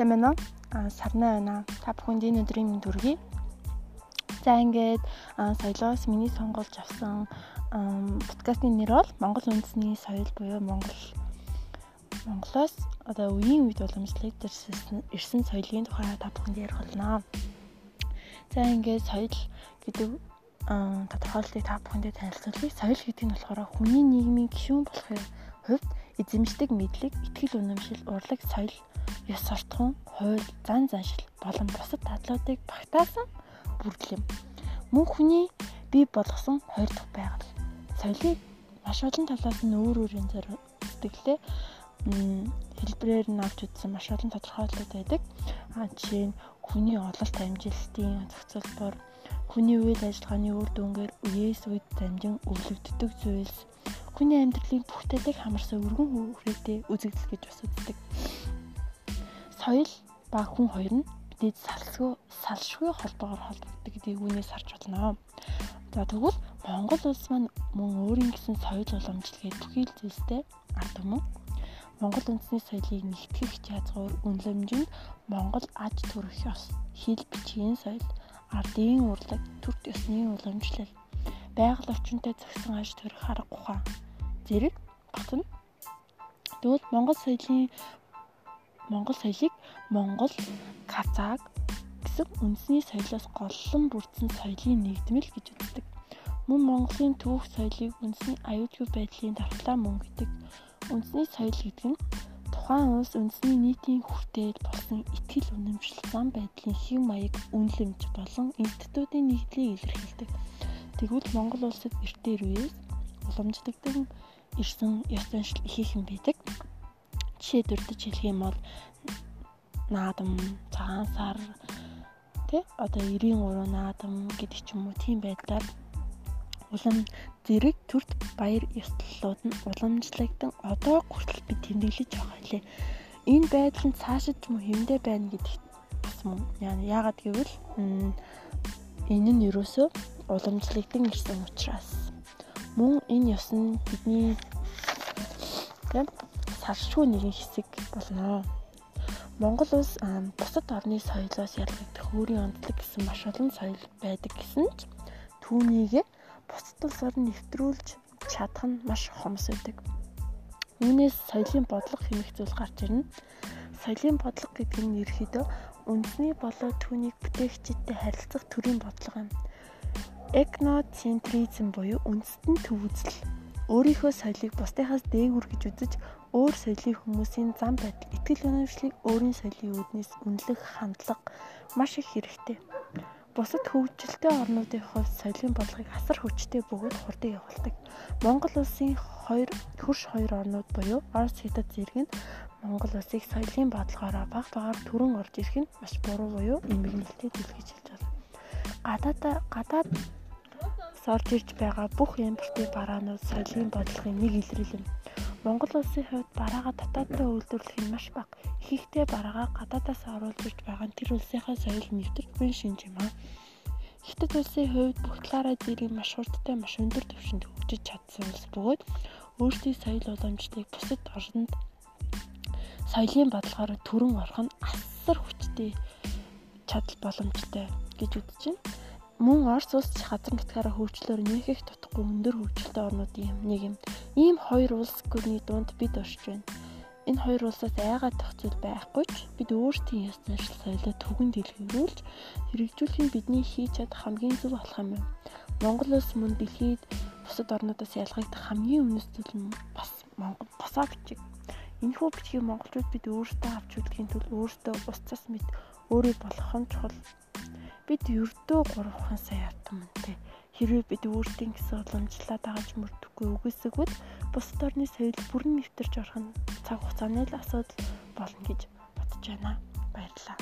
Сайн байна уу? Аа сарнаа байна. Та бүхэнд энэ өдрийн мэнд хүргэе. За ингээд соёлоос миний сонголж авсан подкастын нэр бол Монгол үндэсний соёл буюу Монгол Монголоос одоо үеийн үед уламжлалт ирсэн соёлын тухай та бүхэнд ярих болно. За ингээд соёл гэдэг тодорхойлолтыг та бүхэндээ танилцуулъя. Соёл гэдэг нь болохоор хүний нийгмийн гишүүн болохын хувьд эзэмшдэг мэдлэг, итгэл үнэмшил, урлаг, соёл, ёс суртахуун, хууль, зан заншил болон бусад дадлуудыг багтаасан бүрдэл юм. Мөн хүний бий болгосон хоёр дахь байгаль. Соёлыг маш олон талаас нь өөр өөрийн сэтгэлээ хэлбэрээр нь авч үзсэн маш олон тодорхойлолт байдаг. А жишээ нь хүний ололт амжилтын зохицуулбар, хүний үйл ажиллагааны үр дүнгээр үеэс үед дамжин өвлөгддөг зүйлс, хүний амьдралын бүх тайлыг хамарсан өргөн хүрээтэй үзэгдэл гэж бас үздэг. Соёл ба хүн хоёр нь бидэд салсгүй салшгүй холбоогоор холбогддог гэдгийг үүнээс харж болно. За тэгвэл Монгол улс маань мөн өөрийн гэсэн соёл уламжлалыг бүхий л зүйлстэй ард түмэн. Монгол үндэсний соёлыг нэгтгэх язгуур үнэлэмжинд Монгол аж төрөх ёс, хэл бичгийн соёл, ардын урлаг, төр ёсны уламжлал, байгаль орчинтой зохисон аж төрөх арга ухаан зэрэг батна. Тэгвэл Монгол соёлын Монгол соёлыг Монгол, Казак гэсэн үндэсний соёлоос голлон бүрдсэн соёлын нэгдмэл гэж үздэг. Мөн Монголын түүх соёлыг үндэсний аюулгүй байдлын дархлаа мөн гэдэг. Үндэсний соёл гэдэг нь тухайн улс үндэсний нийтийн хүртээл болсон итгэл үнэмшил зам байдлын хэв маяг үнэлэмж болон энтэтүүдийн нэгдлийг илэрхийлдэг. Тэгвэл Монгол улсад эртээр үеэс уламжлагдсан ирсэн ёс заншил ихээхэн байдаг. Жишээ дурдж хэлэх юм бол наадам, цагаан сар тий одоо 93 наадам гэдэг ч юм уу тийм байдлаар улам зэрэг төрт баяр ёслолууд нь уламжлагдсан одоо хүртэл би тэмдэглэж байгаа лээ. Энэ байдал нь цаашид ч юм хэмдэ байна гэдэгт бас мөн яагаад гэвэл энэ нь ерөөсөө уламжлагдсан ирсэн учраас мөн энэ ёс нь бидний салшгүй нэгэн хэсэг болно. Монгол улс бусад орны соёлоос ялгагдах өөрийн онцлог гэсэн маш олон соёл байдаг гэсэн ч түүнийг бусад улсаар нэвтрүүлж чадах нь маш хомс байдаг. Үүнээс соёлын бодлого хэмэх зүйл гарч ирнэ. Соёлын бодлого гэдэг нь ерөөхдөө үндэсний болоод түүнийг бүтээгчтэй харилцах төрлийн бодлого юм Этноцентризм буюу үндэстэн төв үзэл. Өөрийнхөө соёлыг бусдынхаас дээгүр гэж үзэж, өөр соёлын хүмүүсийн зам байдал, итгэл үнэмшлийг өөрийн соёлын үүднээс үнэлэх хандлага маш их хэрэгтэй. Бусад хөгжилтэй орнуудын хувьд соёлын бодлогыг асар хүчтэй бөгөөд хурдан явуулдаг. Монгол улсын хоёр хөрш хоёр орнууд буюу Орос, Хятад зэрэг нь Монгол улсыг соёлын бодлогоороо баг багаар түрэн орж ирэх нь маш буруу буюу эмгэнэлтэд илгээж хэлж байна. Гадаад гадаад орж ирж байгаа бүх импортын бараанууд соёлын бодлогын нэг илрэл юм. Монгол улсын хувьд бараагаа татаадтай үйлдвэрлэх нь маш бага. Ихэнхдээ бараагаа гадаадаас оруулж ирж байгаа нь тэр улсынхаа соёл нэвтэрч буй шинж юм аа. Хятад улсын хувьд бүх талаараа зэрэг маш хурдтай маш өндөр түвшинд хөгжиж чадсан улс бөгөөд өөрсдийн соёл уламжлалыг бусад орнд соёлын бодлогоор төрөн орох нь асар хүчтэй чадал боломжтой гэж үзэж байна мөн Орос улс газар нутгаараа хөгжлөөр их тутахгүй өндөр хөгжилтэй орнуудын нэг юм. Ийм хоёр улс гүрний дунд бид орж байна. Энэ хоёр улсаас айгаад тах зүйл байхгүй ч бид өөрсдийн ёс заншил соёлоо түгэнд дэлгэрүүлж хэрэгжүүлэх нь бидний хийж чадах хамгийн зөв болох юм. Монгол улс мөн дэлхийд бусад орнуудаас ялгагдах хамгийн өмнөс зүйл нь бас Монгол босоо бичиг. Энэхүү бичгийг монголчууд бид өөрсдөө авч үзэхийн тулд өөрсдөө ус цас мэд өөрийг болгох нь чухал бид ердөө 3хан сая атомнтэй хэрвээ бид өөртөө гэсэн уламжлалаа дагаж мөрдөхгүй үгүйсэгвэл бусад орны соёл бүрэн нэвтэрч орох нь цаг хугацааны л асуудал болно гэж бодож байна. Баярлалаа.